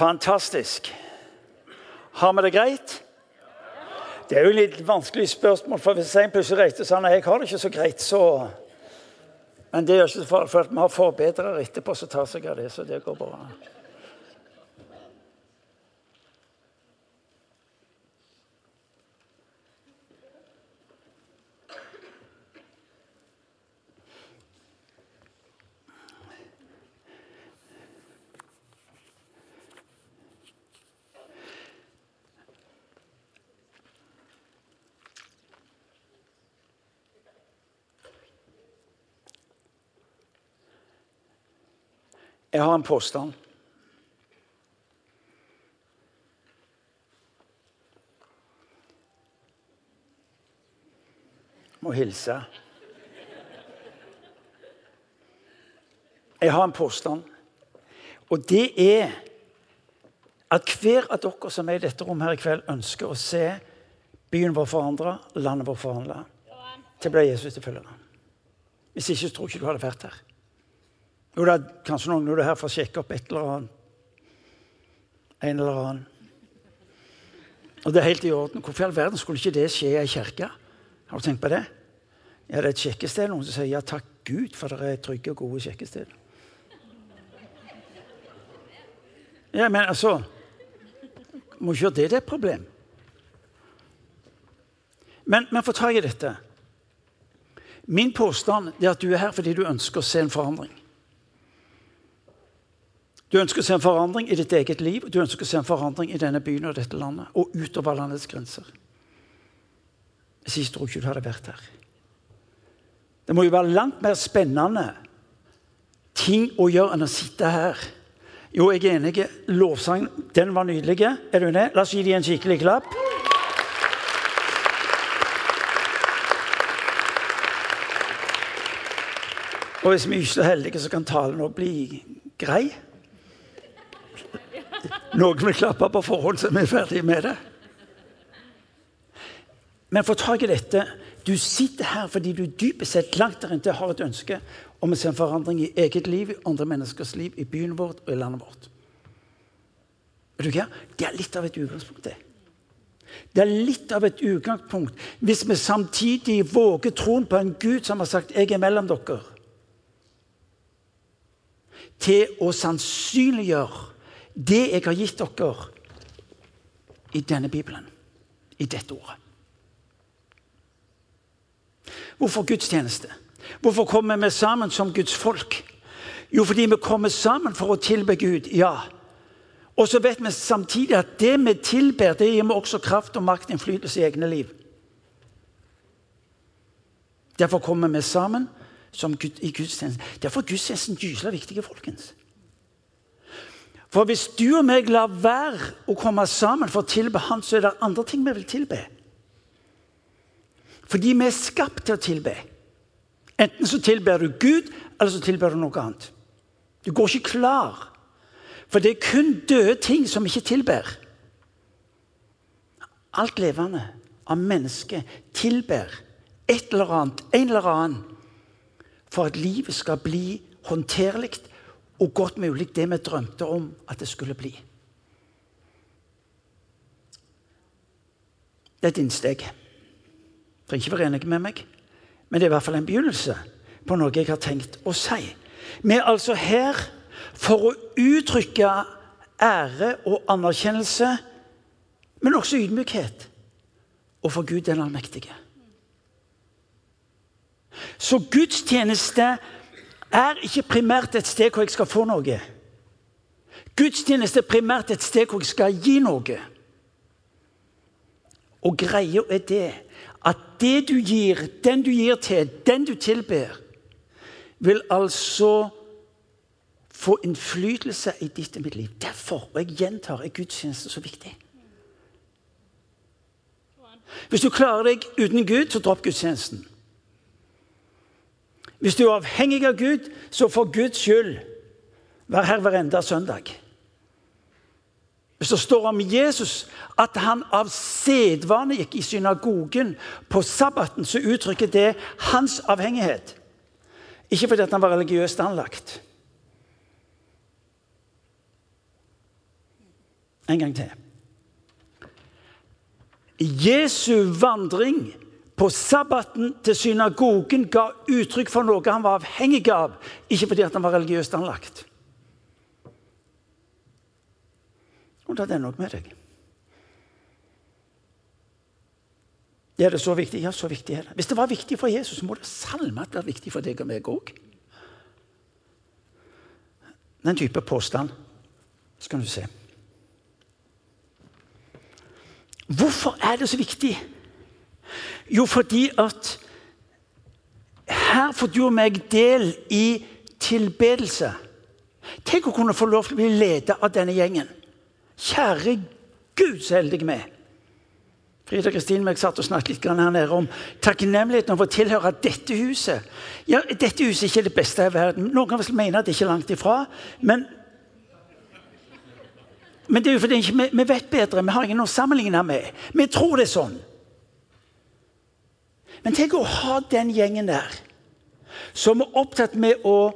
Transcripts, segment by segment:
Fantastisk. Har vi det greit? Det er jo litt vanskelig spørsmål, for hvis en plutselig reiser sånn jeg har det ikke så greit, så Men det gjør ikke så farlig, for vi har forbedrere etterpå som tar seg av det, så det går bra. Har en påstand. Må hilse. Jeg har en påstand, og det er at hver av dere som er i dette rommet her i kveld, ønsker å se byen vår forandra, landet vårt forandra, til å bli Jesus til følgere. Hvis ikke så tror jeg ikke du hadde vært her. Jo, det er kanskje noen av er her å sjekke opp et eller annet. En eller annen. Og det er helt i orden. Hvorfor i all verden skulle ikke det skje i ei kirke? Har du tenkt på det? Ja, det er et sjekkested. Noen som sier ja, takk Gud for det er trygge og gode sjekkesteder. Ja, men altså Må ikke gjøre det til et problem. Men, men få tak i dette. Min påstand er at du er her fordi du ønsker å se en forandring. Du ønsker å se en forandring i ditt eget liv, du ønsker å se en forandring i denne byen og dette landet, og utover landets grenser. Jeg sier tror ikke du hadde vært her. Det må jo være langt mer spennende ting å gjøre enn å sitte her. Jo, jeg er enig. Lovsangen, den var nydelig. Er du enig? La oss gi dem en skikkelig klapp. Og hvis vi er så heldige, så kan talen òg bli grei. Noen vil klappe på forhånd, så vi er ferdige med det. Men få tak i dette. Du sitter her fordi du dypest sett langt der inne har et ønske om å se en forandring i eget liv, i andre menneskers liv, i byen vår og i landet vårt. Er du hva? Det er litt av et utgangspunkt, det. Det er litt av et utgangspunkt hvis vi samtidig våger troen på en Gud som har sagt 'Jeg er mellom dere', til å sannsynliggjøre det jeg har gitt dere i denne Bibelen, i dette ordet. Hvorfor gudstjeneste? Hvorfor kommer vi sammen som Guds folk? Jo, fordi vi kommer sammen for å tilbe Gud, ja. Og så vet vi samtidig at det vi tilber, det gir vi også kraft og makt og innflytelse i egne liv. Derfor kommer vi sammen i gudstjenesten. Derfor er gudstjenesten gyselig viktig, folkens. For hvis du og meg lar være å komme sammen for å tilbe Han, så er det andre ting vi vil tilbe. Fordi vi er skapt til å tilbe. Enten så tilber du Gud, eller så tilber du noe annet. Du går ikke klar. For det er kun døde ting som ikke tilber. Alt levende av mennesket tilber et eller annet, en eller annen, for at livet skal bli håndterlig og godt mulig det vi drømte om at det skulle bli. Det er et innsteg. Trenger ikke være enig med meg, men det er i hvert fall en begynnelse på noe jeg har tenkt å si. Vi er altså her for å uttrykke ære og anerkjennelse, men også ydmykhet overfor Gud den allmektige. Så gudstjeneste er ikke primært et sted hvor jeg skal få noe. Gudstjeneste er primært et sted hvor jeg skal gi noe. Og greia er det at det du gir, den du gir til, den du tilber, vil altså få innflytelse i ditt og mitt liv. Derfor, og jeg gjentar, er gudstjeneste så viktig. Hvis du klarer deg uten Gud, så dropp gudstjenesten. Hvis du er avhengig av Gud, så for Guds skyld vær her hver enda søndag. Hvis det står om Jesus at han av sedvane gikk i synagogen på sabbaten, så uttrykker det hans avhengighet. Ikke fordi han var religiøst anlagt. En gang til. Jesu vandring på sabbaten til synagogen ga uttrykk for noe han var avhengig av, ikke fordi han var religiøst anlagt. Og er det noe med deg. Er det så viktig? Ja, så viktig er det. Hvis det var viktig for Jesus, må det salmet være viktig for deg og meg òg. Den type påstand skal du se. Hvorfor er det så viktig? Jo, fordi at her får du og meg del i tilbedelse. Tenk å kunne få lov til å bli ledet av denne gjengen. Kjære Gud, så heldig vi er. Frida Kristin og jeg satt og snakket litt her nede om takknemligheten over å tilhøre dette huset. Ja, Dette huset er ikke det beste i verden. Noen vil mene at det ikke er langt ifra. Men, men det er jo fordi vi, vi vet bedre. Vi har ingen å sammenligne med. Vi tror det er sånn. Men tenk å ha den gjengen der som er opptatt med å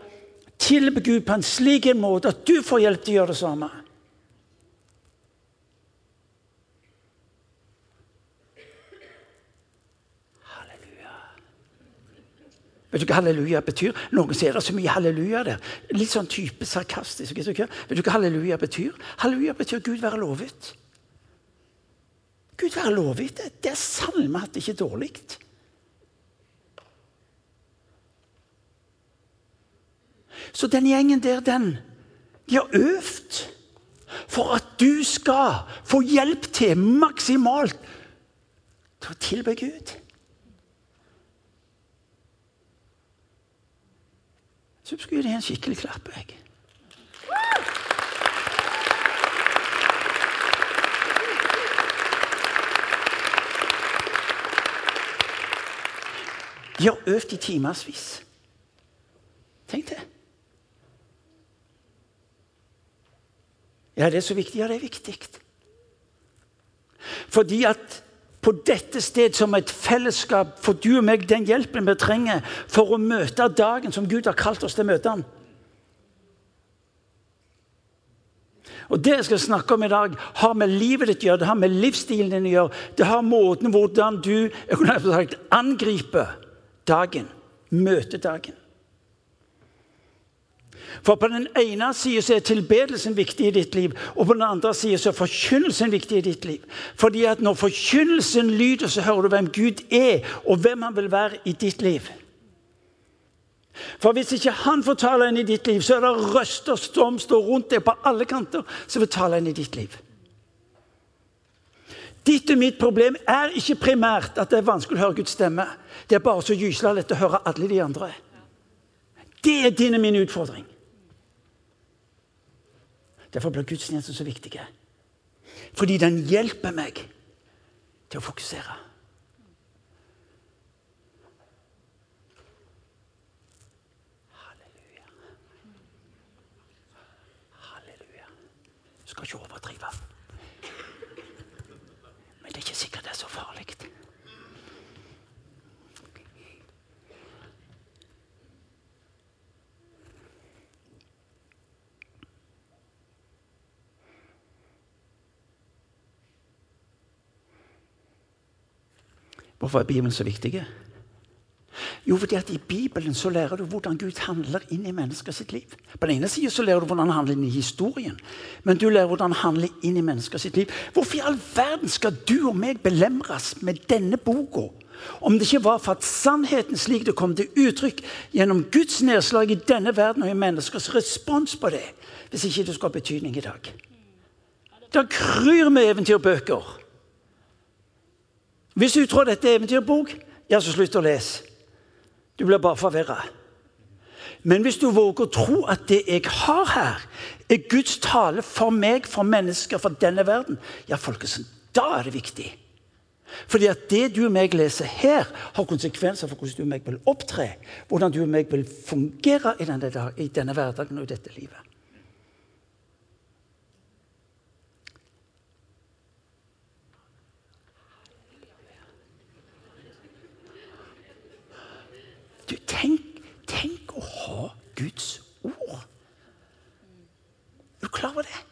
tilbe Gud på en slik måte at du får hjelp til å gjøre det samme. Vet du hva halleluja betyr? Noen sier det så mye halleluja der. Litt sånn type sarkastisk. Vet du hva halleluja betyr? Halleluja betyr Gud være lovet. Gud være lovet. Det er salme at det ikke er dårlig. Så den gjengen der, den De har øvd for at du skal få hjelp til maksimalt til å tilbe Gud. Så skulle jeg gi deg en skikkelig klapp. jeg. De har øvd i timevis. Tenk det. Ja, det er så viktig. Ja, det er viktig. Fordi at på dette sted som et fellesskap får du og meg den hjelpen vi trenger for å møte dagen som Gud har kalt oss til å møte den. Og Det jeg skal snakke om i dag, har med livet ditt å gjøre, det har med livsstilen din å gjøre. Det har måten hvordan du jeg kunne sagt, angriper dagen, møter dagen. For på den ene sida er tilbedelsen viktig i ditt liv, og på den andre sida er forkynnelsen viktig i ditt liv. Fordi at når forkynnelsen lyder, så hører du hvem Gud er, og hvem han vil være i ditt liv. For hvis ikke han får tale inn i ditt liv, så er det røster som står rundt deg på alle kanter, som vil tale inn i ditt liv. Ditt og mitt problem er ikke primært at det er vanskelig å høre Guds stemme. Det er bare så gyselig lett å høre alle de andre. Det er din og min utfordring. Derfor blir gudstjenesten så viktig. Fordi den hjelper meg til å fokusere. Halleluja. Halleluja. Du skal ikke overdrive. Men det er ikke sikkert det er så farlig. Hvorfor er Bibelen så viktig? Jo, fordi at I Bibelen så lærer du hvordan Gud handler inn i menneskers liv. På den ene siden så lærer du hvordan han handler inn i historien, men du lærer hvordan han handler inn i menneskers liv. Hvorfor i all verden skal du og meg belemres med denne boka? Om det ikke var for at sannheten slik det kom til uttrykk gjennom Guds nedslag i denne verden og i menneskers respons på det, hvis ikke det skal ha betydning i dag. Det kryr med eventyrbøker hvis du tror dette er eventyrbok, ja, så slutt å lese. Du blir bare forvirra. Men hvis du våger å tro at det jeg har her, er Guds tale for meg, for mennesker, for denne verden, ja, folkens, da er det viktig. Fordi at det du og meg leser her, har konsekvenser for hvordan du og meg vil opptre. Hvordan du og meg vil fungere i denne, i denne hverdagen og i dette livet. Du, tenk, tenk å ha Guds ord. Er du klar over det?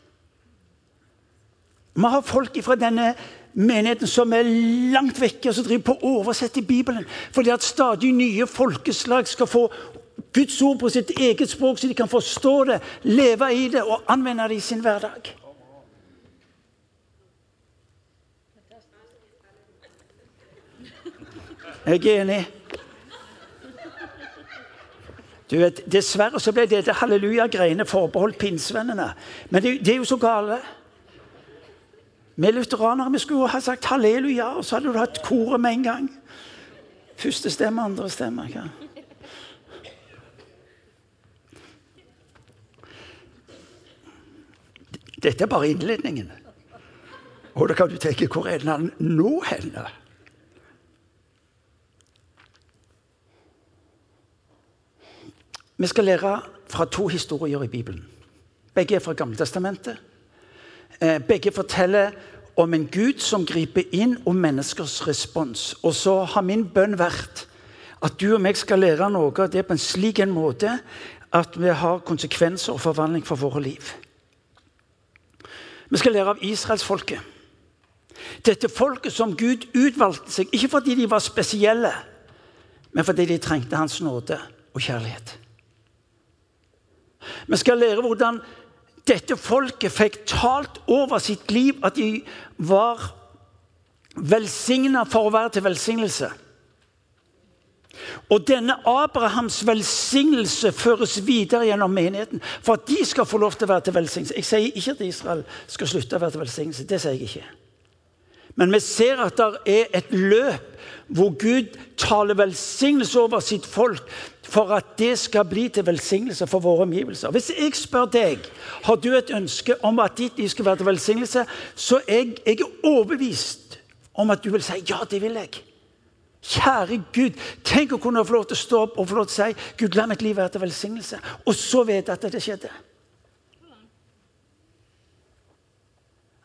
Vi har folk fra denne menigheten som er langt vekke, og som driver på å oversette Bibelen. Fordi at stadig nye folkeslag skal få Guds ord på sitt eget språk, så de kan forstå det, leve i det og anvende det i sin hverdag. Jeg er enig. Du vet, Dessverre så ble dette halleluja-greiene forbeholdt pinsevennene. Men det, det, er jo så gale. Vi lutheranere vi skulle ha sagt halleluja, og så hadde du hatt koret med en gang. Første stemme, andre stemme. Ja. Dette er bare innledningen. Og da kan du tenke hvor er den nå henne? Vi skal lære fra to historier i Bibelen. Begge er fra Gammeltestamentet. Eh, begge forteller om en Gud som griper inn, og menneskers respons. Og så har min bønn vært at du og meg skal lære noe av det på en slik en måte at vi har konsekvenser og forvandling for våre liv. Vi skal lære av israelsfolket. Dette folket som Gud utvalgte seg, ikke fordi de var spesielle, men fordi de trengte Hans nåde og kjærlighet. Vi skal lære hvordan dette folket fikk talt over sitt liv at de var velsigna for å være til velsignelse. Og denne Abrahams velsignelse føres videre gjennom menigheten for at de skal få lov til å være til velsignelse. Jeg sier ikke at Israel skal slutte å være til velsignelse. Det sier jeg ikke. Men vi ser at det er et løp hvor Gud taler velsignelse over sitt folk for at det skal bli til velsignelse for våre omgivelser. Hvis jeg spør deg har du et ønske om at ditt liv skal være til velsignelse, så jeg, jeg er overbevist om at du vil si ja, det vil jeg. Kjære Gud, tenk å kunne få lov til å stå opp og få lov til å si Gud, la mitt liv være til velsignelse. Og så vet jeg at det skjedde.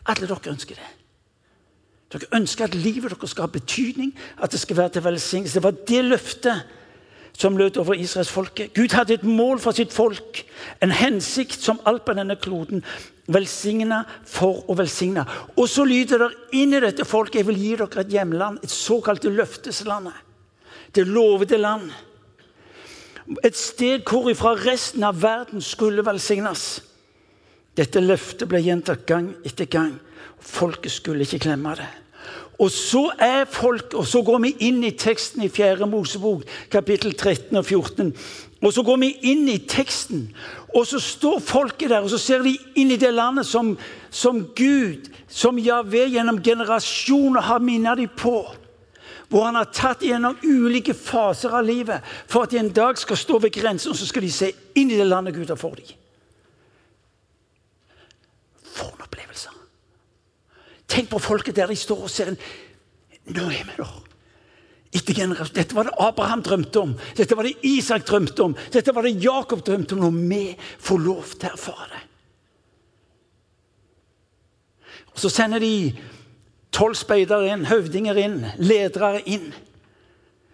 Alle dere ønsker det. Dere ønsker at livet deres skal ha betydning, at det skal være til velsignelse. Det var det løftet som lød over Israels folke. Gud hadde et mål for sitt folk, en hensikt som alt på denne kloden. Velsigna for å velsigne. Og så lyder det inn i dette folket jeg vil gi dere et hjemland, et såkalt løfteslandet. Det lovede land. Et sted hvorifra resten av verden skulle velsignes. Dette løftet ble gjentatt gang etter gang. Folket skulle ikke glemme det. Og så er folk, og så går vi inn i teksten i 4. Mosebok, kapittel 13 og 14. Og så går vi inn i teksten, og så står folket der, og så ser de inn i det landet som, som Gud, som Javé gjennom generasjoner har minnet dem på. Hvor han har tatt gjennom ulike faser av livet for at de en dag skal stå ved grensen og så skal de se inn i det landet Gud har for dem. For en opplevelse. Tenk på folket der de står og ser en Nå er vi der. Dette var det Abraham drømte om, dette var det Isak drømte om, dette var det Jakob drømte om. Når vi får lov til å erfare det. Og Så sender de tolv speidere inn, høvdinger inn, ledere inn.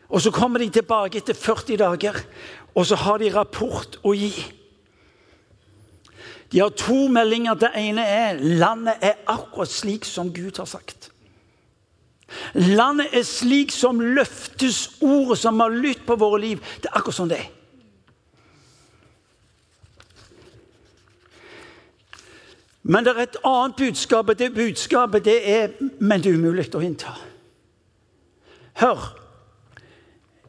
Og Så kommer de tilbake etter 40 dager, og så har de rapport å gi. De har to meldinger. Det ene er landet er akkurat slik som Gud har sagt. Landet er slik som løftes ordet som har lytt på våre liv. Det er akkurat sånn det er. Men det er et annet budskap, det budskapet det er Men det er umulig å innta. Hør.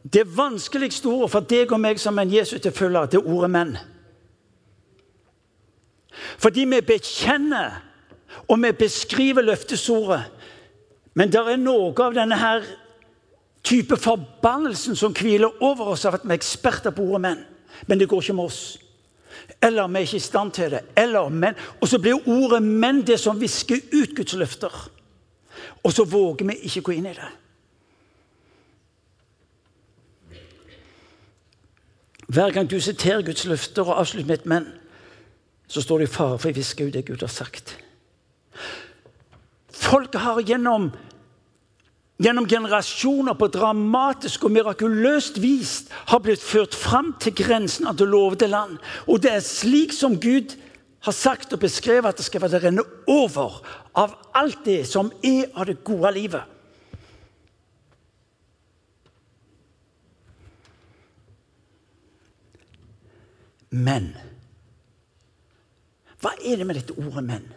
Det vanskeligste ordet for deg og meg som en Jesus til følger, det er ordet 'menn'. Fordi vi bekjenner og vi beskriver løftesordet. Men det er noe av denne her type forbannelsen som hviler over oss av at vi er eksperter på ordet menn. Men det går ikke med oss. Eller vi er ikke i stand til det. Eller menn. Og så blir ordet 'menn' det som visker ut Guds løfter. Og så våger vi ikke gå inn i det. Hver gang du siterer Guds løfter og avslutter med et 'men', så står det i fare for å viske ut det Gud har sagt. Folket har gjennom, gjennom generasjoner på dramatisk og mirakuløst vis har blitt ført fram til grensen av det lovede land. Og det er slik som Gud har sagt og beskrevet at det skal være renne over av alt det som er av det gode livet. Men Hva er det med dette ordet 'men'?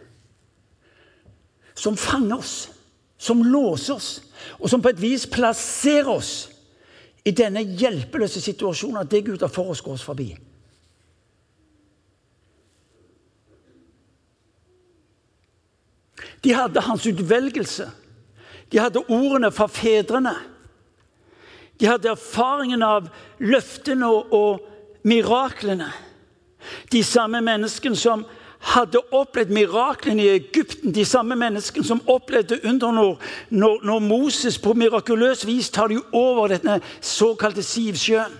Som fanger oss, som låser oss, og som på et vis plasserer oss i denne hjelpeløse situasjonen at det Gud har for oss, går oss forbi. De hadde hans utvelgelse. De hadde ordene fra fedrene. De hadde erfaringen av løftene og, og miraklene. De samme menneskene som hadde opplevd miraklene i Egypten, de samme menneskene som opplevde under når, når, når Moses på mirakuløs vis tar de over denne såkalte Sivsjøen,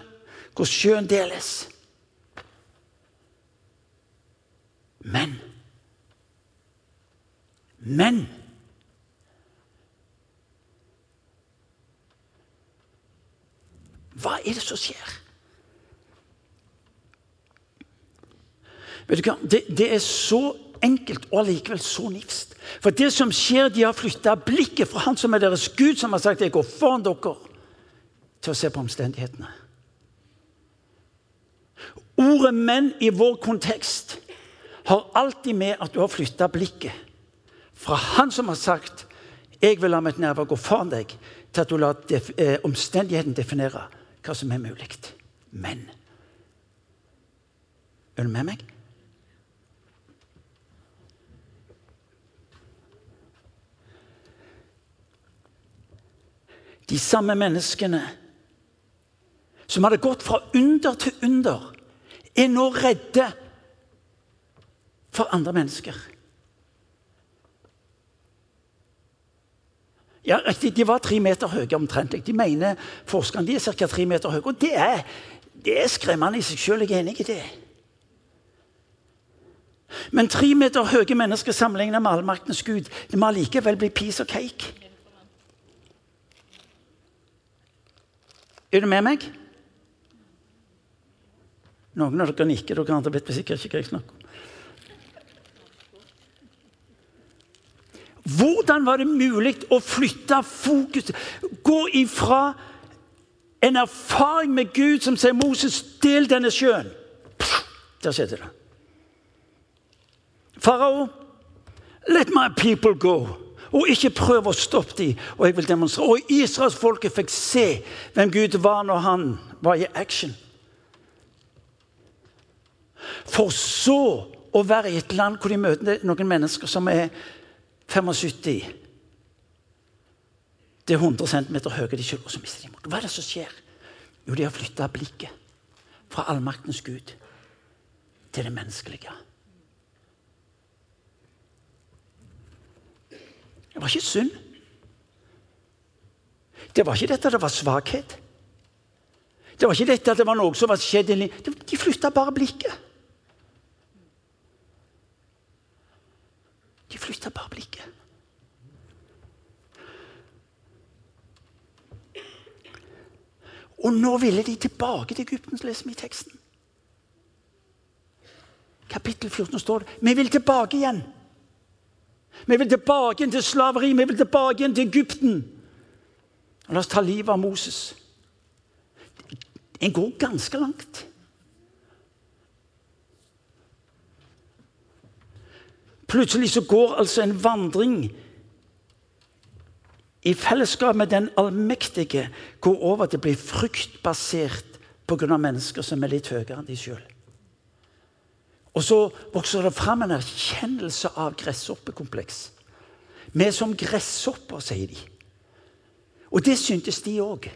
hvor sjøen deles. Men Men Hva er det som skjer? Vet du hva? Det, det er så enkelt og allikevel så nifst. For det som skjer, de har flytta blikket fra Han som er deres Gud, som har sagt 'jeg går foran dere', til å se på omstendighetene. Ordet 'menn' i vår kontekst har alltid med at du har flytta blikket fra Han som har sagt 'jeg vil la mitt nerve gå foran deg', til at du lar def eh, omstendigheten definere hva som er mulig. Men Er du med meg? De samme menneskene som hadde gått fra under til under, er nå redde for andre mennesker. Ja, riktig, De var tre meter høye omtrent. De mener forskerne de er ca. tre meter høye. Og det er, det er skremmende i seg selv. Jeg er enig i det. Men tre meter høye mennesker sammenlignet med allmaktens gud det må allikevel bli piece of cake. Er du med meg? Noen av dere nikker. Dere andre vet sikkert ikke hva jeg snakker om. Hvordan var det mulig å flytte fokuset? Gå ifra en erfaring med Gud som sier 'Moses, del denne sjøen'. Der skjedde det. Farao, let my people go. Og ikke prøv å stoppe dem. Og jeg vil demonstrere. Og israelsfolket fikk se hvem Gud var når han var i action. For så å være i et land hvor de møter noen mennesker som er 75 Det er 100 cm høye, de selv, og så mister de mot. Hva er det som skjer? Jo, de har flytta blikket fra allmaktens Gud til det menneskelige. Det var ikke synd. Det var ikke dette at det var svakhet. Det var ikke dette at det var noe som var skjedd De flytta bare blikket. De flytta bare blikket. Og nå ville de tilbake til Egypten, leser vi i teksten. Kapittel 14 står det vi vil tilbake igjen. Vi vil tilbake til slaveri, vi vil tilbake til Egypten. Og la oss ta livet av Moses. En går ganske langt. Plutselig så går altså en vandring i fellesskap med den allmektige går over til å bli fryktbasert pga. mennesker som er litt høyere enn de sjøl. Og så vokser det fram en erkjennelse av gresshoppekompleks. Vi er som gresshopper, sier de. Og det syntes de òg.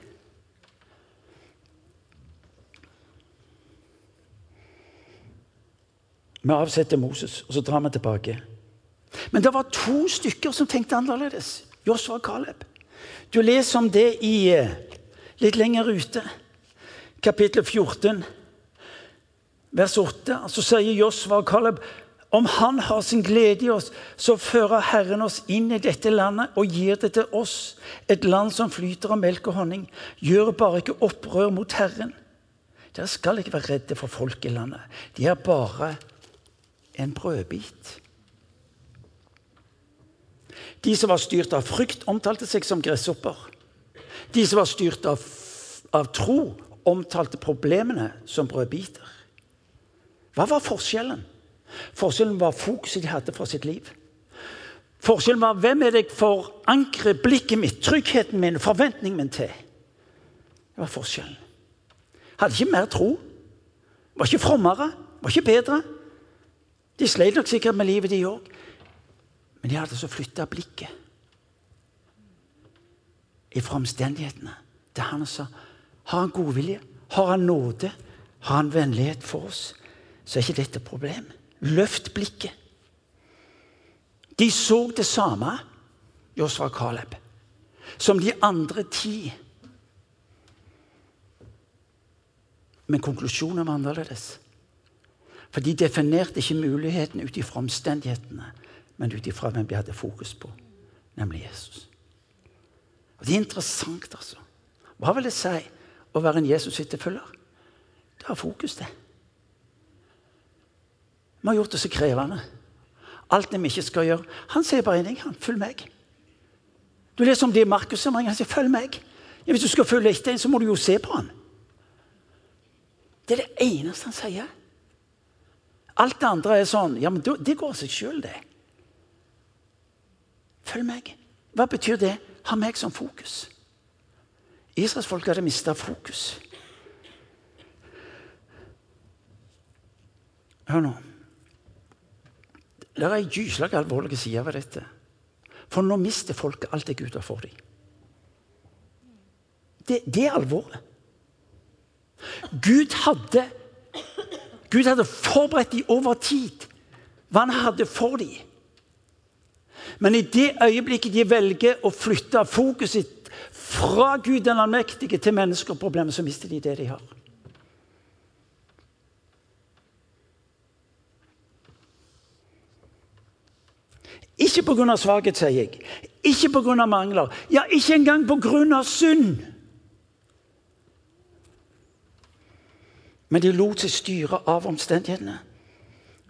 Vi avsetter Moses, og så drar vi tilbake. Men det var to stykker som tenkte annerledes. Joshua og Caleb. Du leser om det i, eh, litt lenger ute, kapittel 14 vers 8, så sier Josva og Caleb om han har sin glede i oss, så fører Herren oss inn i dette landet og gir det til oss, et land som flyter av melk og honning. Gjør bare ikke opprør mot Herren. Dere skal ikke være redde for folk i landet. De er bare en brødbit. De som var styrt av frykt, omtalte seg som gresshopper. De som var styrt av, av tro, omtalte problemene som brødbiter. Hva var forskjellen? Forskjellen var fokuset de hadde for sitt liv. Forskjellen var hvem er det jeg forankrer blikket mitt, tryggheten min, forventningen min til. Det var forskjellen. Hadde ikke mer tro. Var ikke frommere. Var ikke bedre. De sleit nok sikkert med livet, de òg. Men de hadde så flytta blikket ifra omstendighetene til han som har han godvilje, har han nåde, har han vennlighet for oss, så er ikke dette et problem. Løft blikket. De så det samme, Josfa og Caleb, som de andre ti. Men konklusjonen var annerledes. For de definerte ikke muligheten ut ifra omstendighetene, men ut ifra hvem de hadde fokus på, nemlig Jesus. Og Det er interessant, altså. Hva vil det si å være en Jesus-etterfølger? Det har fokus, det. Vi har gjort det så krevende. Alt det vi ikke skal gjøre. Han sier bare én ting. Han, følg meg. Du leser om det i Markus. Han sier, følg meg. Ja, hvis du skal følge etter en, så må du jo se på han. Det er det eneste han sier. Alt det andre er sånn Ja, men det går av seg sjøl, det. Følg meg. Hva betyr det? Ha meg som fokus. Israelsfolket hadde mista fokus. Hør nå. Det er ei gyselig alvorlig side ved dette. For nå mister folket alt det Gud har for dem. Det, det er alvoret. Gud hadde Gud hadde forberedt dem over tid hva han hadde for dem. Men i det øyeblikket de velger å flytte fokuset fra Gud den allmektige til mennesker og problemer, så mister de det de har. Ikke pga. svakhet, sier jeg. Ikke pga. mangler. Ja, ikke engang pga. synd. Men de lot seg styre av omstendighetene.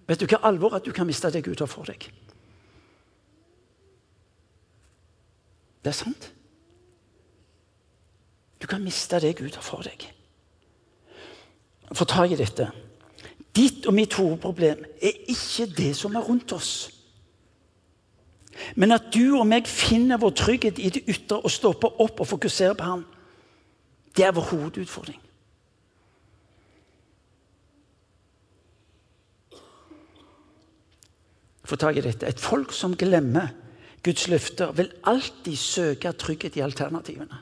Vet du hva alvor at du kan miste det Gud har for deg? Det er sant. Du kan miste det Gud har for deg. Få tak i dette. Ditt og mitt hovedproblem er ikke det som er rundt oss. Men at du og meg finner vår trygghet i det ytre og stopper opp og fokuserer på ham, det er vår hovedutfordring. Få tak i dette. Et folk som glemmer Guds løfter, vil alltid søke trygghet i alternativene.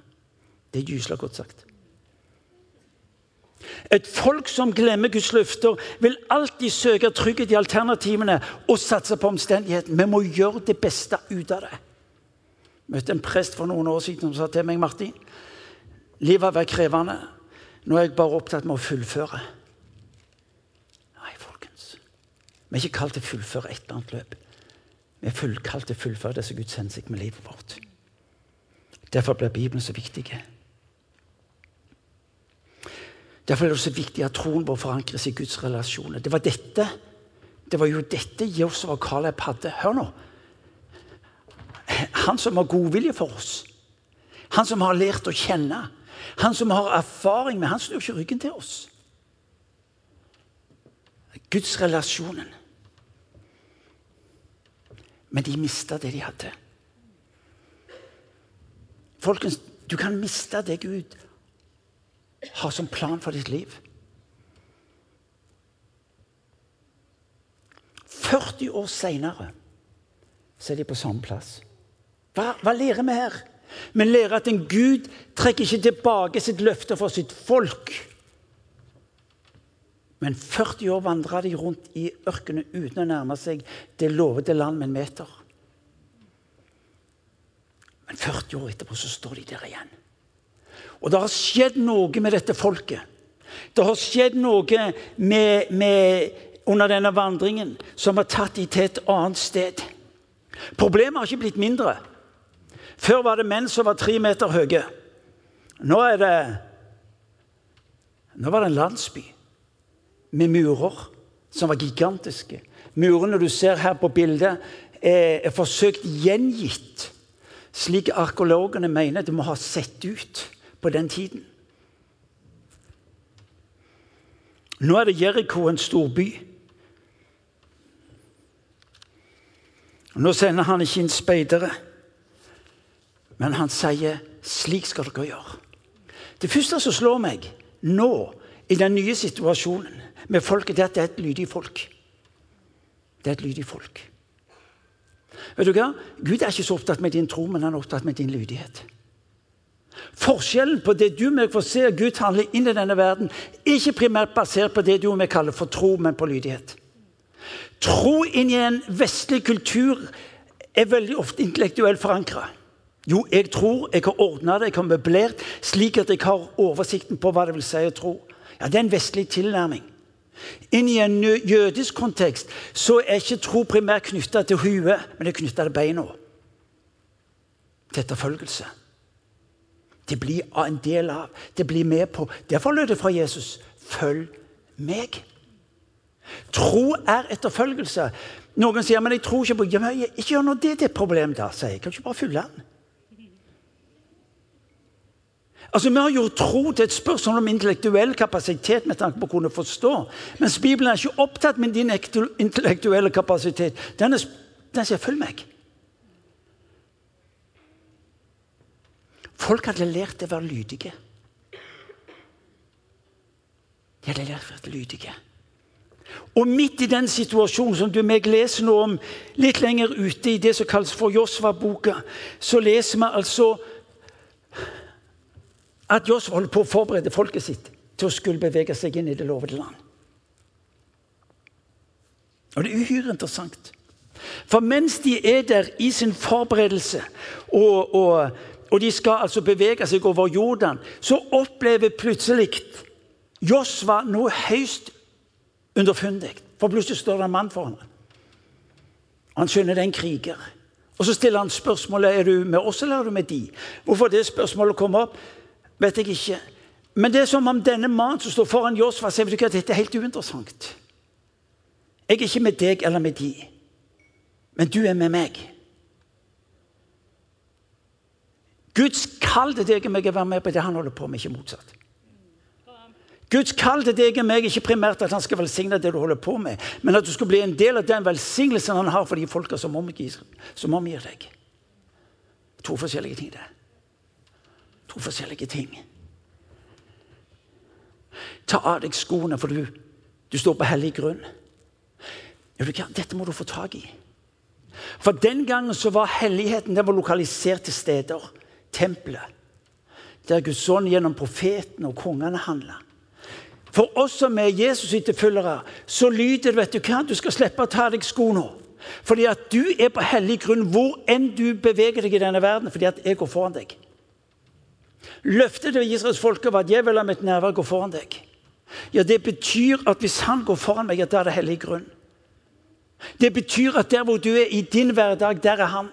Det er gyselig godt sagt. Et folk som glemmer Guds løfter, vil alltid søke trygghet i alternativene og satse på omstendigheten. Vi må gjøre det beste ut av det. Jeg møtte en prest for noen år siden som sa til meg Martin, livet har vært krevende. Nå er jeg bare opptatt med å fullføre. Nei, folkens. Vi er ikke kalt til å fullføre et eller annet løp. Vi er fullkalt til å fullføre det som Guds hensikt med livet vårt. Derfor blir Bibelen så viktig. Derfor er det også viktig at troen vår forankres i Guds relasjoner. Det var dette det var jo dette Josef og Caleb hadde. Hør nå. Han som har godvilje for oss. Han som har lært å kjenne. Han som har erfaring med Han snur ikke ryggen til oss. Guds relasjonen. Men de mista det de hadde. Folkens, du kan miste det Gud har som plan for ditt liv. 40 år seinere er de på samme plass. Hva, hva lærer vi her? Vi lærer at en Gud trekker ikke tilbake sitt løfte for sitt folk. Men 40 år vandra de rundt i ørkenen uten å nærme seg det lovede land med en meter. Men 40 år etterpå så står de der igjen. Og det har skjedd noe med dette folket. Det har skjedd noe med, med, under denne vandringen som har tatt dem til et annet sted. Problemet har ikke blitt mindre. Før var det menn som var tre meter høye. Nå er det Nå var det en landsby med murer som var gigantiske, murene du ser her på bildet, er, forsøkt gjengitt slik arkeologene mener det må ha sett ut på den tiden. Nå er det Jeriko en storby. Nå sender han ikke inn speidere, men han sier 'slik skal dere gjøre'. Det første som slår meg nå, i den nye situasjonen med folket, det er at det er et lydig folk. Det er et lydig folk. Vet du hva? Gud er ikke så opptatt med din tro, men han er opptatt med din lydighet. Forskjellen på det du og meg får se Gud handle inn i denne verden, er ikke primært basert på det du og meg kaller for tro, men på lydighet. Tro inn i en vestlig kultur er veldig ofte intellektuelt forankra. Jo, jeg tror, jeg har ordna det, jeg har møblert slik at jeg har oversikten på hva det vil si å tro. Ja, Det er en vestlig tilnærming. Inn i en jødisk kontekst så er ikke tro primært knytta til huet, men det er knytta til beina. Til etterfølgelse. Det blir en del av, det blir med på. Derfor lød det fra Jesus følg meg. Tro er etterfølgelse. Noen sier men jeg tror ikke på ja, men Ikke gjør nå det til et problem, da, sier jeg. Kan du ikke bare fylle den? Altså, Vi har gjort tro til et spørsmål om intellektuell kapasitet med tanke på å kunne forstå. Mens Bibelen er ikke opptatt med din intellektuelle kapasitet. Den, er, den sier 'følg meg'. Folk hadde lært å være lydige. De hadde lært å være lydige. Og midt i den situasjonen som du meg leser nå om litt lenger ute i det som kalles for Josva-boka, så leser vi altså at Josva holder på å forberede folket sitt til å skulle bevege seg inn i det lovede land. Og Det er uhyre interessant. For mens de er der i sin forberedelse, og, og, og de skal altså bevege seg over Jordan, så opplever plutselig Josva noe høyst underfundig. For plutselig står det en mann foran ham. Han skjønner det er en kriger. Og Så stiller han spørsmålet er du med oss eller er du med de. Hvorfor det spørsmålet kommer opp, vet jeg ikke. Men det er som om denne mannen som står foran Josfa, sier at dette er helt uinteressant. Jeg er ikke med deg eller med de, men du er med meg. Guds kall til deg og meg er å være med på det han holder på med, ikke motsatt. Guds kall til deg og meg er ikke primært at han skal velsigne det du holder på med, men at du skal bli en del av den velsignelsen han har for de folka som som omgir deg. To forskjellige ting, det. To forskjellige ting. Ta av deg skoene, for du, du står på hellig grunn. Dette må du få tak i. For Den gangen så var helligheten den var lokalisert til steder. Tempelet. Der Guds ånd gjennom profetene og kongene handla. For oss som er Jesus' etterfølgere, så lyder det vet du hva, du skal slippe å ta av deg skoene. Fordi at du er på hellig grunn hvor enn du beveger deg i denne verden. Fordi at jeg går foran deg. Løftet til Israels folke var at jeg vil la mitt nærvær gå foran deg. Ja, Det betyr at hvis han går foran meg, at da er det hellig grunn. Det betyr at der hvor du er i din hverdag, der er han.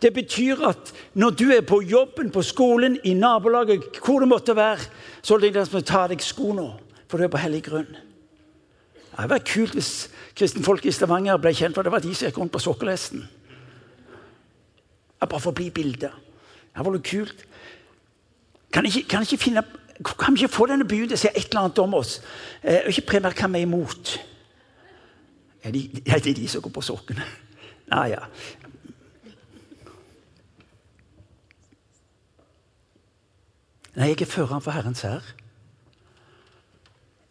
Det betyr at når du er på jobben, på skolen, i nabolaget, hvor det måtte være, så er det som av deg skoene, for du er på hellig grunn. Det hadde vært kult hvis kristenfolk i Stavanger ble kjent for det var de som gikk rundt på sokkelhesten. Bare for å bli bildet. Det var vært kult. Kan ikke, kan ikke finne kan ikke få denne byen til å si et eller annet om oss? Eh, ikke primært hva vi er imot. Er det er de som går på sokkene. Nei, ja. Nei, jeg er føreren for Herrens hær.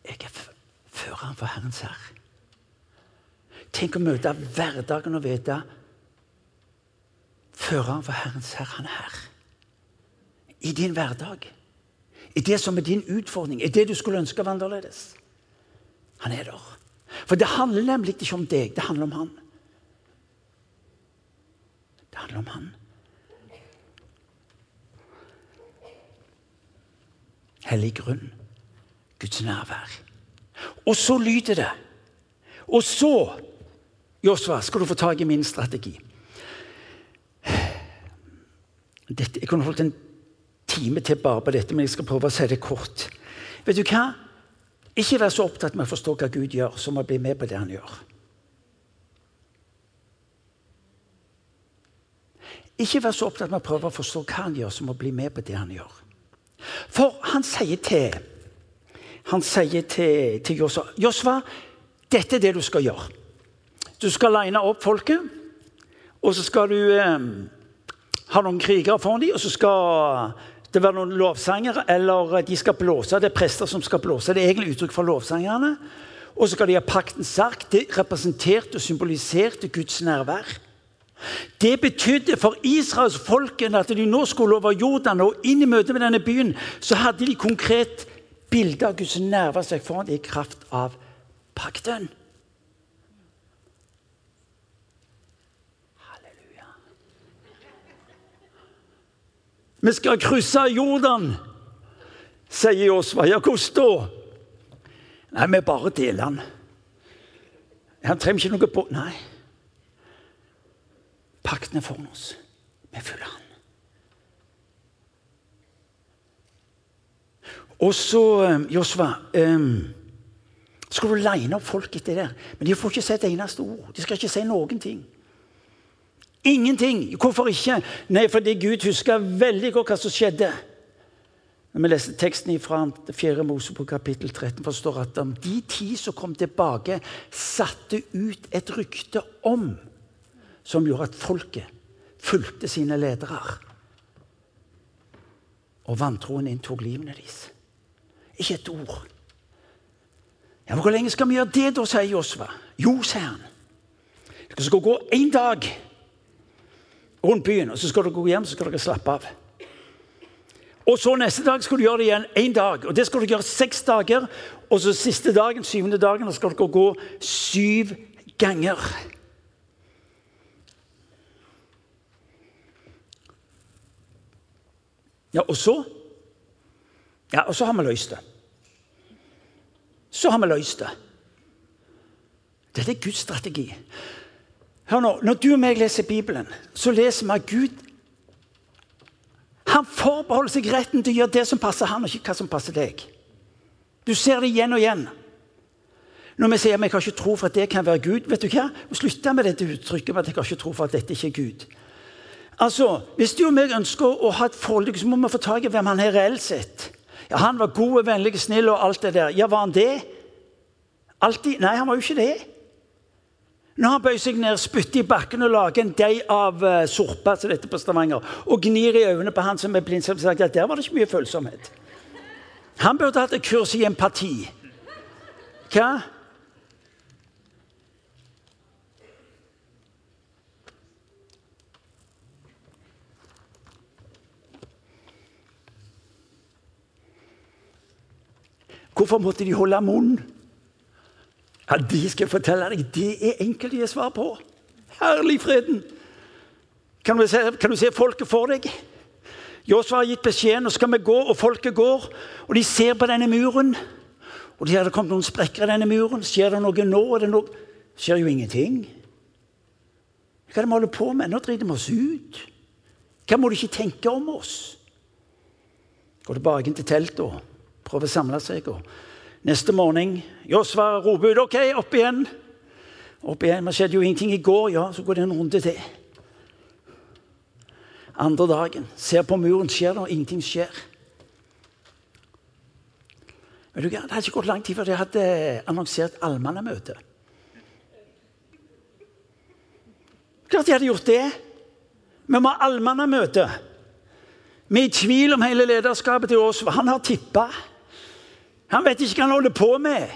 Jeg er føreren for Herrens hær. Tenk å møte hverdagen og vite føreren for Herrens hær, han er her i din hverdag. I det som er din utfordring, i det du skulle ønske var annerledes. Han er der. For det handler nemlig ikke om deg, det handler om han. Det handler om han. Hellig grunn. Guds nærvær. Og så lyder det. Og så, Josva, skal du få tak i min strategi. Dette, jeg kunne holdt en time til bare på dette, men jeg skal prøve å si det kort. Vet du hva? Ikke vær så opptatt med å forstå hva Gud gjør, som å bli med på det han gjør. Ikke vær så opptatt med å prøve å forstå hva han gjør, som å bli med på det han gjør. For han sier til han sier til, til Josva Josva, dette er det du skal gjøre. Du skal line opp folket, og så skal du eh, ha noen krigere foran dem, og så skal det være noen lovsanger, eller de skal blåse. Det er prester som skal blåse. Det er egentlig uttrykk for lovsangerne. Og så skal de ha paktens ark. Det representerte og symboliserte Guds nærvær. Det betydde for Israels folken at de nå skulle over Jordan og inn i møte med denne byen, så hadde de konkret bilde av Guds nærvær seg foran i kraft av pakten. Halleluja. Vi skal krysse Jordan, sier Josva. Ja, hvordan da? Nei, vi bare deler den. Han trenger ikke noe på Nei. Pakten er foran oss. Vi følger han. Og så, um, Josva um, skal du line opp folk etter det. Men de får ikke si et eneste ord. De skal ikke si noen ting. Ingenting. Hvorfor ikke? Nei, fordi Gud husker veldig godt hva som skjedde. Når vi leser teksten fra 4. Mosebok kapittel 13, forstår at de ti som kom tilbake, satte ut et rykte om som gjorde at folket fulgte sine ledere. Og vantroen inntok livene deres. Ikke et ord. Ja, men Hvor lenge skal vi gjøre det, da, sier Josva. Jo, sier han. Dere skal gå én dag rundt byen, og så skal dere gå hjem så skal dere slappe av. Og så Neste dag skal du gjøre det igjen én dag. og Det skal du gjøre seks dager. Og så siste dagen, syvende dagen, skal dere gå syv ganger. Ja, og så Ja, og så har vi løst det så har vi løst det. Dette er Guds strategi. Hør nå, Når du og meg leser Bibelen, så leser vi at Gud han forbeholder seg retten til å gjøre det som passer han, og ikke hva som passer deg. Du ser det igjen og igjen. Når vi sier at vi ikke tro for at det kan være Gud vet du hva? Slutt med dette uttrykket med at jeg ikke tro for at dette ikke er Gud. Altså, Hvis du og meg ønsker å ha et forlik, så må vi få tak i hvem han er reelt sett. Ja, Han var god, vennlig, snill og alt det der. Ja, var han det? Alltid? Nei, han var jo ikke det. Når han bøyer seg ned, spytter i bakken og lager en deig av uh, sorpe som dette på Stavanger, og gnir i øynene på han som er blind, så sagt at der var det ikke mye følsomhet. Han burde hatt et kurs i empati. Hva? Hvorfor måtte de holde munn? Ja, De skal jeg fortelle deg, det er enkelt gi svar på. Herlig freden! Kan du, se, kan du se folket for deg? Josva har gitt beskjeden, og skal vi gå, og folket går. Og de ser på denne muren. Og de hadde kommet noen sprekker i denne muren. Skjer det noe nå? Det noe? skjer jo ingenting. Hva er det vi holder på med? Nå driter vi oss ut. Hva må du ikke tenke om oss? Gå tilbake til teltet prøver å samle seg. Og neste morgen Josva roper ut OK, opp igjen. Opp igjen. Det skjedde jo ingenting i går. Ja, så går det en runde til. Andre dagen. Ser på muren, skjer det, og ingenting skjer. Men? Det hadde ikke gått lang tid før de hadde annonsert allmannamøte. Klart de hadde gjort det. Vi må ha allmannamøte. Vi er i tvil om hele lederskapet til oss. Han har tippa. Han vet ikke hva han holder på med.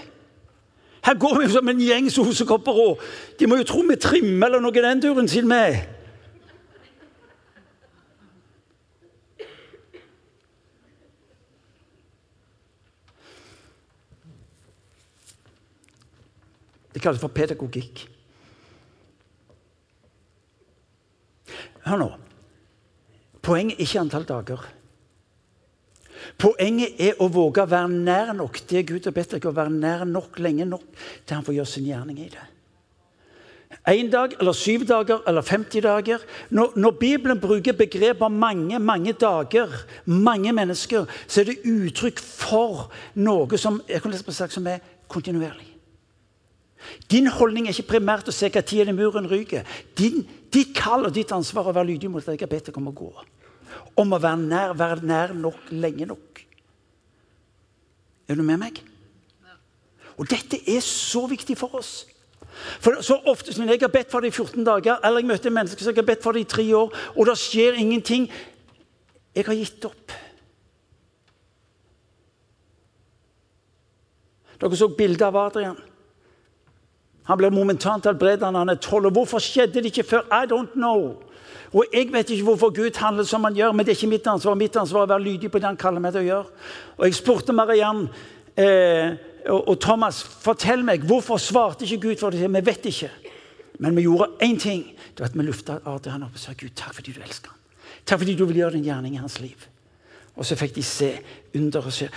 Her går vi som en gjeng sosekopper, og de må jo tro vi trimmer eller noe den turen siden vi Det kalles for pedagogikk. Hør nå. Poenget er ikke antall dager. Poenget er å våge å være nær nok det Gud har bedt deg å være nær nok lenge nok til han får gjøre sin gjerning i det. Én dag eller syv dager eller 50 dager. Når, når, Bibelen bruker begrepet mange, mange dager, mange mennesker, så er det uttrykk for noe som, sagt, som er kontinuerlig. Din holdning er ikke primært å se hva tid muren ryker. Ditt kall og ditt ansvar er å være lydig mot det jeg har bedt deg om å gå. Om å være nær, være nær nok lenge nok. Er du med meg? Og dette er så viktig for oss. For så ofte som Jeg har bedt for det i 14 dager, eller jeg møter mennesker som jeg har bedt for det i tre år, og det skjer ingenting. Jeg har gitt opp. Dere så bildet av Adrian. Han blir momentant helbredet når han er tolv. Hvorfor skjedde det ikke før? I don't know. Og Jeg vet ikke hvorfor Gud handler som han gjør, men det er ikke mitt ansvar. Mitt ansvar er å være lydig på det han kaller meg til å gjøre. Og Jeg spurte Mariann eh, og Thomas, fortell meg, hvorfor svarte ikke Gud for det? Vi vet ikke. Men vi gjorde én ting. Det var at Vi lufta Adrian opp og sa Gud, takk fordi du elsker ham. Takk fordi du vil gjøre din gjerning i hans liv. Og så fikk de se under og se.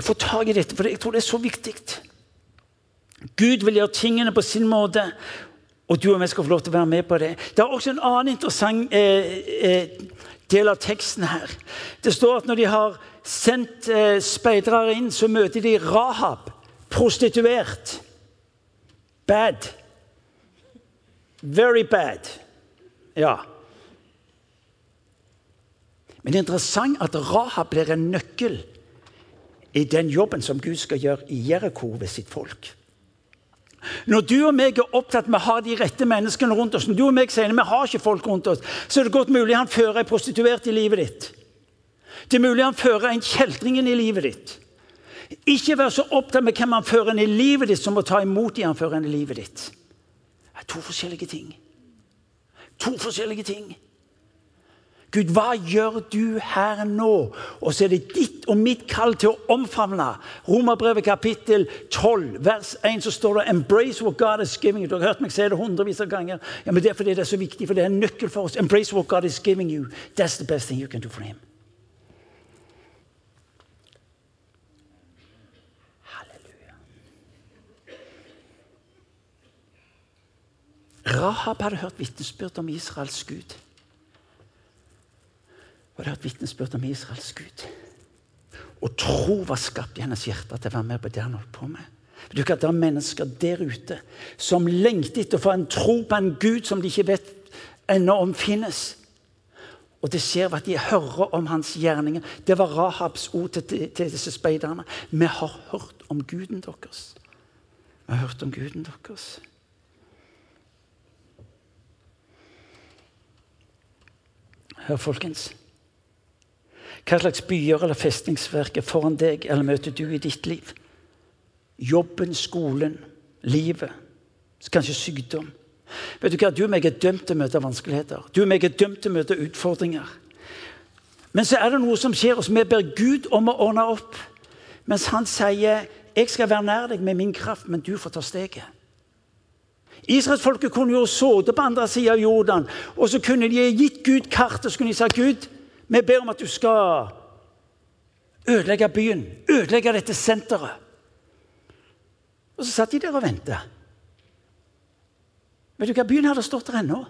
Få tak i dette, for jeg tror det er så viktig. Gud vil gjøre tingene på sin måte, og du og vi skal få lov til å være med på det. Det er også en annen interessant eh, eh, del av teksten her. Det står at når de har sendt eh, speidere inn, så møter de Rahab, prostituert. Bad. Very bad. Ja. Men det er interessant at Rahab blir en nøkkel i den jobben som Gud skal gjøre i Jeriko ved sitt folk. Når du og meg er opptatt med å ha de rette menneskene rundt oss, når du og meg sier vi har ikke folk rundt oss, så er det godt mulig han fører en prostituert i livet ditt. Det er mulig han fører en kjeltring i livet ditt. Ikke vær så opptatt med hvem han fører inn i livet ditt, som å ta imot de han fører inn i livet ditt. Det er to forskjellige ting. To forskjellige ting. Gud, hva gjør du her nå? Og så er det ditt og mitt kall til å omfavne. Romerbrevet kapittel 12, vers 1, så står det 'Embrace what God is giving you'. Du har hørt meg si det hundrevis av ganger. Ja, men Det er fordi det er så viktig, for det er en nøkkel for oss. Embrace what God is giving you. That's the best thing you can do for him. Rahab hadde hørt vitnesbyrd om Israels Gud. Og det er et vitnesbyrd om Israels Gud. Og tro var skapt i hennes hjerte til å være med på det han holdt på med. Du kan ta er mennesker der ute som lengter etter å få en tro på en Gud som de ikke vet ennå om finnes. Og det skjer ved at de hører om hans gjerninger. Det var Rahabs ord til, til disse speiderne. Vi har hørt om guden deres. Vi har hørt om guden deres. Hør, folkens. Hva slags byer eller festningsverk er foran deg eller møter du i ditt liv? Jobben, skolen, livet, kanskje sykdom. Vet Du hva? Du og meg er dømt til å møte vanskeligheter. Du og meg er dømt til å møte utfordringer. Men så er det noe som skjer oss. Vi ber Gud om å ordne opp. Mens han sier, 'Jeg skal være nær deg med min kraft, men du får ta steget'. Israelsfolket kunne jo sittet på andre sida av Jordan, og så kunne de gitt Gud kartet og så kunne de sagt, 'Gud, vi ber om at du skal ødelegge byen, ødelegge dette senteret. Og så satt de der og ventet. Vet du hva, byen hadde stått der ennå.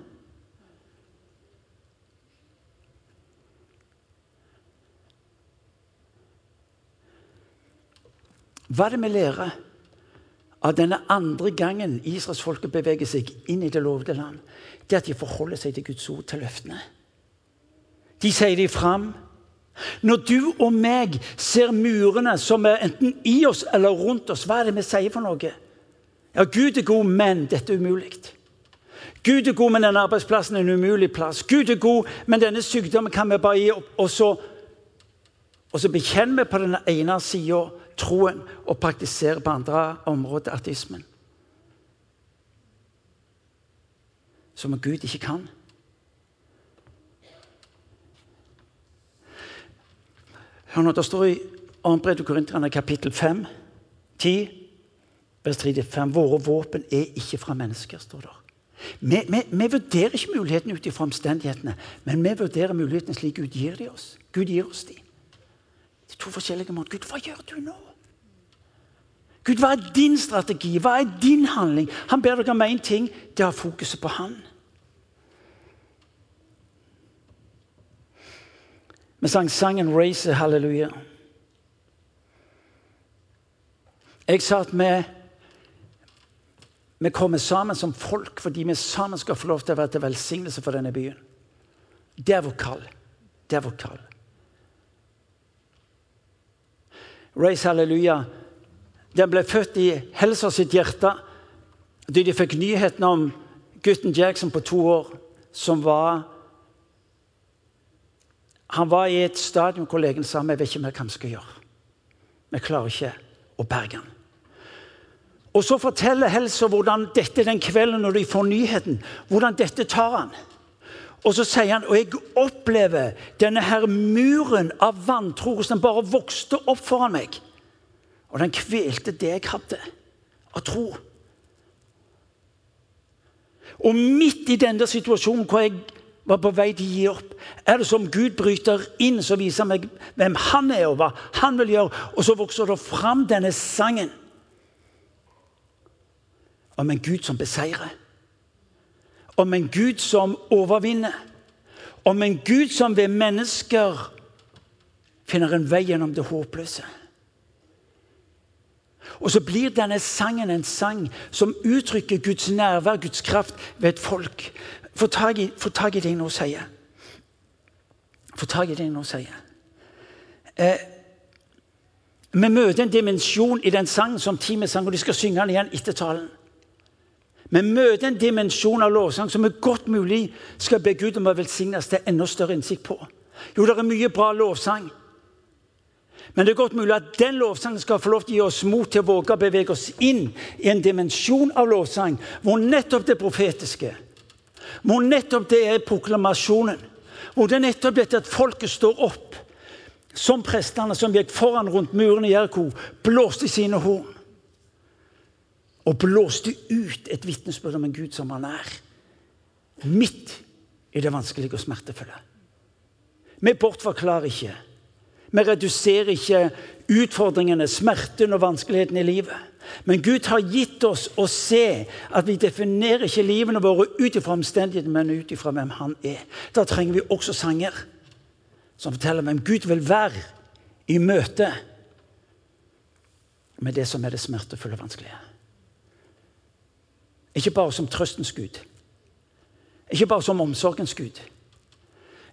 Hva er det vi lærer av denne andre gangen Israelsfolket beveger seg inn i det lovede land? Det at de forholder seg til Guds ord, til løftene. De sier de fram. Når du og meg ser murene som er enten i oss eller rundt oss, hva er det vi sier for noe? Ja, Gud er god, men dette er umulig. Gud er god, men denne arbeidsplassen er en umulig plass. Gud er god, men denne sykdommen kan vi bare gi opp. Og så, og så bekjenner vi på den ene sida troen og praktiserer på andre området ateismen. Som Gud ikke kan. Hør nå, Det står i 2. brev til Korinterne kapittel 5, 10, vers 3-5 Våre våpen er ikke fra mennesker, står det. Vi, vi, vi vurderer ikke mulighetene ut fra omstendighetene, men vi vurderer mulighetene slik Gud gir de oss. Gud gir oss de. Det er to forskjellige måter. Gud, hva gjør du nå? Gud, hva er din strategi? Hva er din handling? Han ber dere om én ting. Det er fokuset på Han. Vi sang sangen 'Raise Halleluja'. Jeg sa at vi, vi kommer sammen som folk fordi vi sammen skal få lov til å være til velsignelse for denne byen. Det er vårt kall. Det er vårt kall. Raise Halleluja den ble født i Helsa sitt hjerte. Da de fikk nyheten om gutten Jackson på to år som var Han var i et stadium hvor legen sa vi vet ikke mer hva vi skal gjøre. Vi klarer ikke å berge han. Og Så forteller Helsa hvordan dette den kvelden når de får nyheten, hvordan dette tar han. Og så sier han og jeg opplever denne her muren av vantro som bare vokste opp foran meg. Og den kvelte det jeg hadde av tro. Og midt i denne situasjonen hvor jeg var på vei til å gi opp, er det som Gud bryter inn og viser meg hvem han er og hva han vil gjøre. Og så vokser det fram denne sangen om en Gud som beseirer. Om en Gud som overvinner. Om en Gud som ved mennesker finner en vei gjennom det håpløse. Og så blir denne sangen en sang som uttrykker Guds nærvær, Guds kraft, ved et folk. Få tak i, det jeg nå sier. Få tak i det jeg nå sier. Eh, vi møter en dimensjon i den sangen som teamet sang, og de skal synge den igjen etter talen. Vi møter en dimensjon av lovsang som vi godt mulig skal be Gud om å velsignes til enda større innsikt på. Jo, det er mye bra lovsang. Men det er godt mulig at den lovsangen skal få lov til å gi oss mot til å våge å bevege oss inn i en dimensjon av lovsang hvor nettopp det profetiske, hvor nettopp det er proklamasjonen, hvor det er nettopp dette at folket står opp som prestene som gikk foran rundt muren i Jerko, blåste sine horn. Og blåste ut et vitnesbyrd om en Gud som han er. Midt i det vanskelige og smertefulle. Vi bortforklarer ikke. Vi reduserer ikke utfordringene, smerten og vanskeligheten i livet. Men Gud har gitt oss å se at vi definerer ikke livene våre ut ifra omstendighetene, men ut ifra hvem Han er. Da trenger vi også sanger som forteller hvem Gud vil være i møte med det som er det smertefulle og vanskelige. Ikke bare som trøstens Gud. Ikke bare som omsorgens Gud.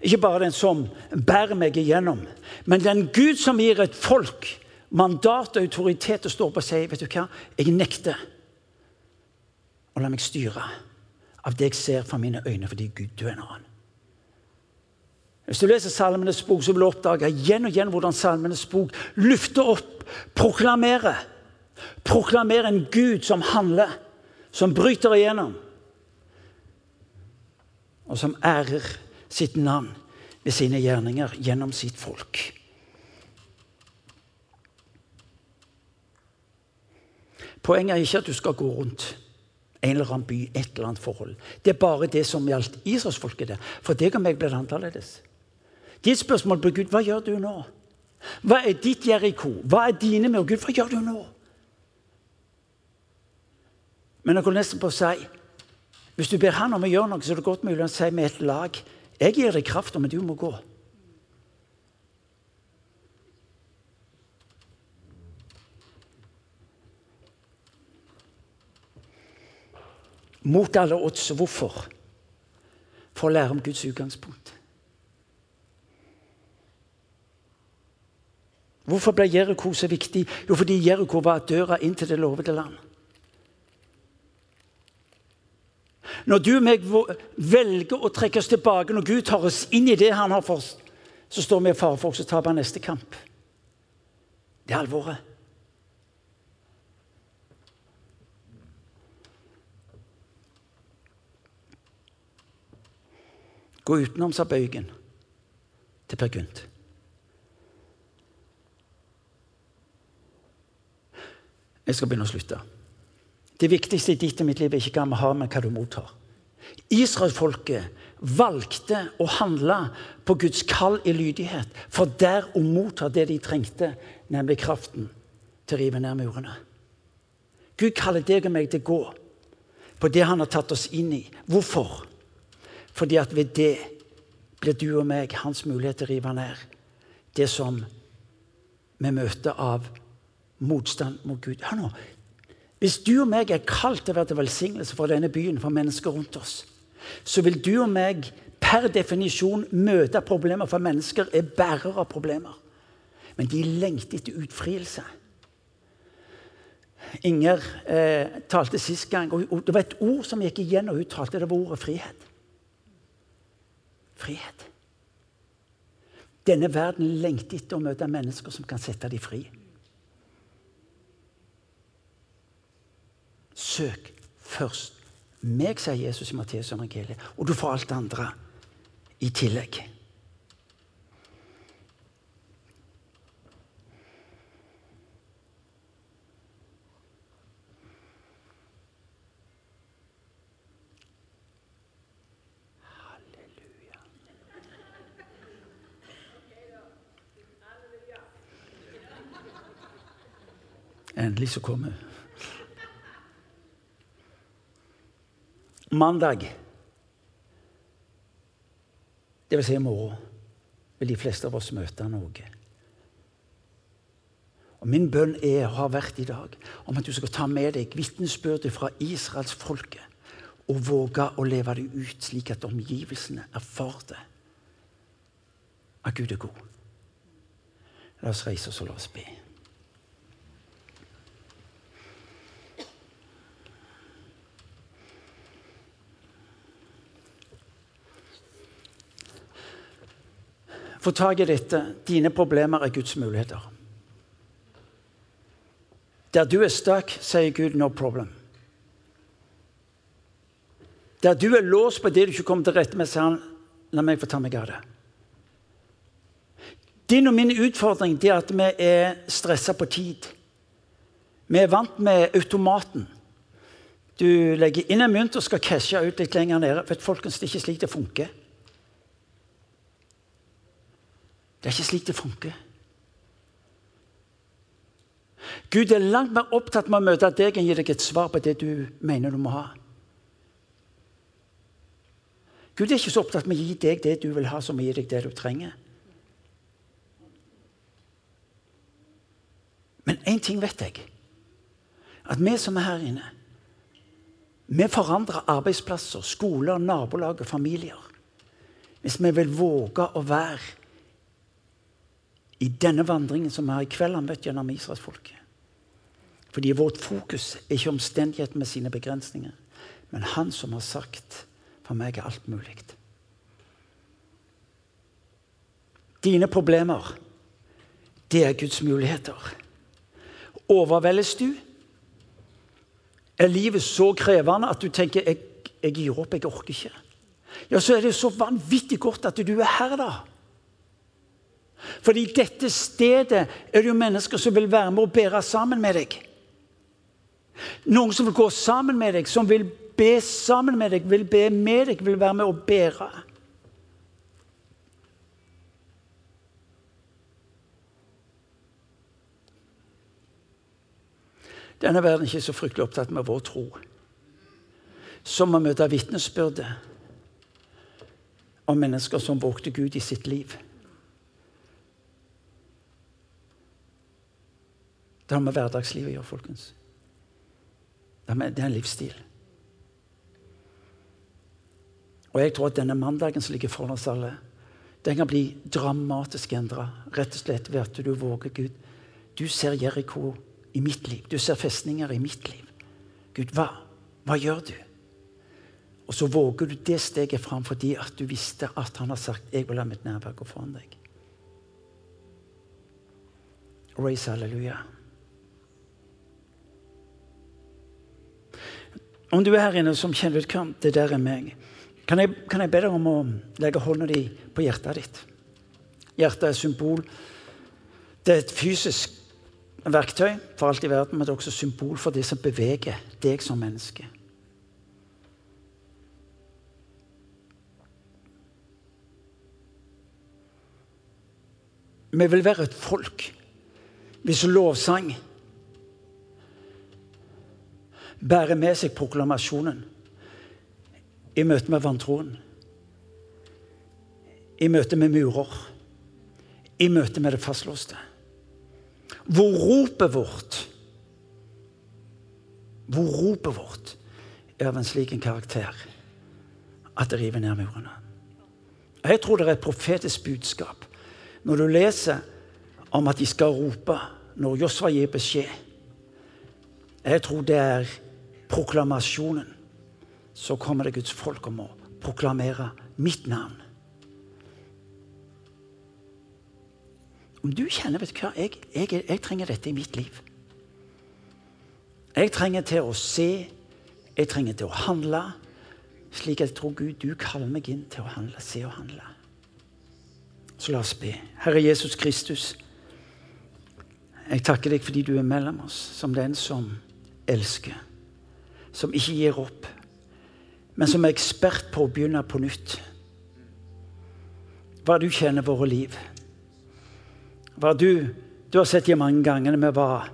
Ikke bare den som bærer meg igjennom, men den Gud som gir et folk mandat og autoritet til å stå opp og si vet du hva, jeg nekter å la meg styre av det jeg ser fra mine øyne, fordi Gud, du er en annen. Hvis du leser Salmenes bok, så vil du oppdage igjen og igjen hvordan Salmenes bok lufter opp, proklamerer. Proklamerer en Gud som handler, som bryter igjennom, og som ærer sitt navn ved sine gjerninger gjennom sitt folk. Poenget er ikke at du skal gå rundt en eller annen by, et eller annet forhold. Det er bare det som gjaldt Israelsfolket. For deg og meg blir det annerledes. Ditt spørsmål på Gud hva gjør du nå? Hva er ditt Jeriko? Hva er dine med Gud? Hva gjør du nå? Men jeg går nesten på å si hvis du ber Han om å gjøre noe, så er det godt mulig å si med et lag jeg gir deg krafta, men du må gå. Mot alle odds. Hvorfor? For å lære om Guds utgangspunkt. Hvorfor ble Jeriko så viktig? Jo, fordi Jeriko var døra inn til det lovede land. Når du og meg velger å trekke oss tilbake, når Gud tar oss inn i det han har for oss, så står vi i fare for å tape neste kamp. Det er alvoret. Gå utenom, sa Bøygen til Per Gynt. Jeg skal begynne å slutte. Det viktigste i ditt og mitt liv er ikke hva vi har, men hva du mottar. Israelsfolket valgte å handle på Guds kall i lydighet, for der å motta det de trengte, nemlig kraften til å rive ned murene. Gud kaller deg og meg til å gå på det han har tatt oss inn i. Hvorfor? Fordi at ved det blir du og meg hans mulighet til å rive ned det som vi møter av motstand mot Gud. Hør nå. Hvis du og meg er kalt til å være til velsignelse for denne byen, for mennesker rundt oss, så vil du og meg per definisjon møte problemer, for mennesker er bærere av problemer. Men de lengter etter utfrielse. Inger eh, talte sist gang, og det var et ord som gikk igjen, og hun talte, det var ordet frihet. Frihet. Denne verden lengter etter å møte mennesker som kan sette dem fri. Søk først meg, sier Jesus i Matteus evangeliet, og du får alt det andre i tillegg. Endelig så kommer Mandag, vil si i morgen, vil de fleste av oss møte noe. Og Min bønn er og har vært i dag om at du skal ta med deg vitnesbyrdet fra israelsfolket og våge å leve det ut slik at omgivelsene erfarer at Gud er god. La oss reise oss og la oss be. Få tak i dette. Dine problemer er Guds muligheter. Der du er stuck, sier Gud 'no problem'. Der du er låst på det du ikke kommer til rette med, sier han 'la meg få ta meg av det'. Din og min utfordring er at vi er stressa på tid. Vi er vant med automaten. Du legger inn en mynt og skal cashe ut litt lenger nede. Vet folkens, Det er ikke slik det funker. Det er ikke slik det funker. Gud er langt mer opptatt med å møte deg enn gi deg et svar på det du mener du må ha. Gud er ikke så opptatt med å gi deg det du vil ha, som å gi deg det du trenger. Men én ting vet jeg. At vi som er her inne, vi forandrer arbeidsplasser, skoler, nabolag og familier. Hvis vi vil våge å være i denne vandringen som vi har i kveld, har møtt gjennom israelsfolket. Fordi vårt fokus er ikke omstendighetene med sine begrensninger, men han som har sagt 'for meg er alt mulig'. Dine problemer, det er Guds muligheter. Overveldes du? Er livet så krevende at du tenker jeg, jeg gir opp, jeg orker ikke'? Ja, så er det så vanvittig godt at du er her, da. Fordi dette stedet er det jo mennesker som vil være med og bære sammen med deg. Noen som vil gå sammen med deg, som vil be sammen med deg, vil be med deg, vil være med og bære. Denne verden er ikke så fryktelig opptatt med vår tro. Som å møte vitnesbyrdet om mennesker som vågte Gud i sitt liv. Det har med hverdagslivet å gjøre, folkens. Det er en livsstil. Og jeg tror at denne mandagen som ligger foran oss alle, den kan bli dramatisk endra. Rett og slett ved at du våger Gud. Du ser Jeriko i mitt liv. Du ser festninger i mitt liv. Gud, hva, hva gjør du? Og så våger du det steget fram fordi at du visste at han har sagt 'Jeg vil la mitt nærvær gå foran deg'. Raise halleluja. Om du er her inne som kjenner ut hva det der er meg, kan jeg, kan jeg be deg om å legge hånda di på hjertet ditt. Hjertet er symbol. Det er et fysisk verktøy for alt i verden, men det er også symbol for det som beveger deg som menneske. Vi vil være et folk hvis lovsang bærer med seg proklamasjonen i møte med vantroen. I møte med murer. I møte med det fastlåste. Hvor ropet vårt Hvor ropet vårt er av en slik en karakter at det river ned murene. Jeg tror det er et profetisk budskap når du leser om at de skal rope når Josfa gir beskjed. Jeg tror det er proklamasjonen. Så kommer det Guds folk om å proklamere mitt navn. Om du kjenner vet du hva, jeg, jeg, jeg trenger dette i mitt liv. Jeg trenger til å se, jeg trenger til å handle, slik jeg tror Gud, du kaller meg inn til å handle, se og handle. Så la oss be. Herre Jesus Kristus, jeg takker deg fordi du er mellom oss som den som elsker, som ikke gir opp, men som er ekspert på å begynne på nytt. Hva du kjenner våre liv. Hva du, du har sett de mange gangene vi var,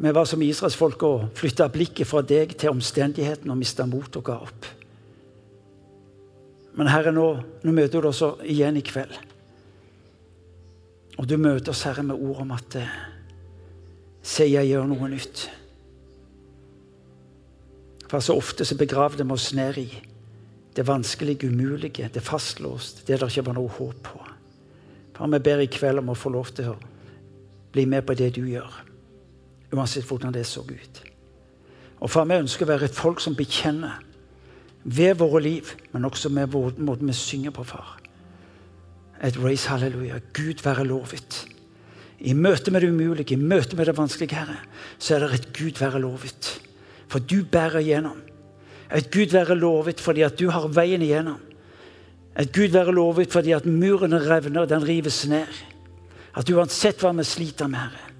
vi var som israelsfolk og flytta blikket fra deg til omstendighetene og mista mot og ga opp. Men Herre, nå, nå møter du oss igjen i kveld. Og du møter oss, Herre, med ord om at eh, Se, jeg gjør noe nytt. For så ofte så begravde vi oss ned i det vanskelige, umulige, det fastlåste, det der ikke var noe håp på. Far, vi ber i kveld om å få lov til å bli med på det du gjør. Uansett hvordan det så ut. Og far, vi ønsker å være et folk som bekjenner ved våre liv, men også med måten vi synger på, far. Et race halleluja. Gud være lovet. I møte med det umulige, i møte med det vanskelige, Herre, så er det et Gud være lovet. For du bærer igjennom. Et Gud være lovet fordi at du har veien igjennom. Et Gud være lovet fordi at murene revner, den rives ned. At uansett hva vi sliter med, Herre,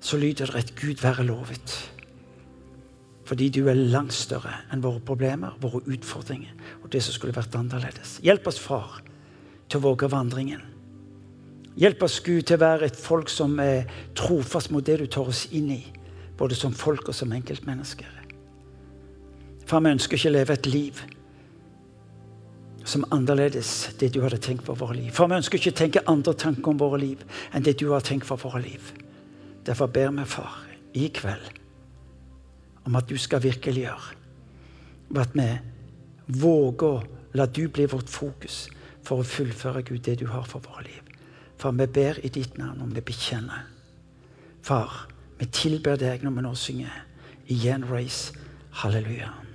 så lyder det et Gud være lovet. Fordi du er langt større enn våre problemer, våre utfordringer og det som skulle vært annerledes. Hjelp oss, far, til å våge vandringen. Hjelp oss, Gud, til å være et folk som er trofast mot det du tar oss inn i. Både som folk og som enkeltmennesker. For vi ønsker ikke å leve et liv som annerledes det du hadde tenkt for våre liv. For vi ønsker ikke å tenke andre tanker om våre liv enn det du har tenkt for våre liv. Derfor ber vi, far, i kveld om at du skal virkeliggjøre. Og at vi våger å la du bli vårt fokus for å fullføre Gud det du har for våre liv. For vi ber i ditt navn, om vi bekjenner. Far, vi tilber deg når vi nå synger igjen Race. Halleluja.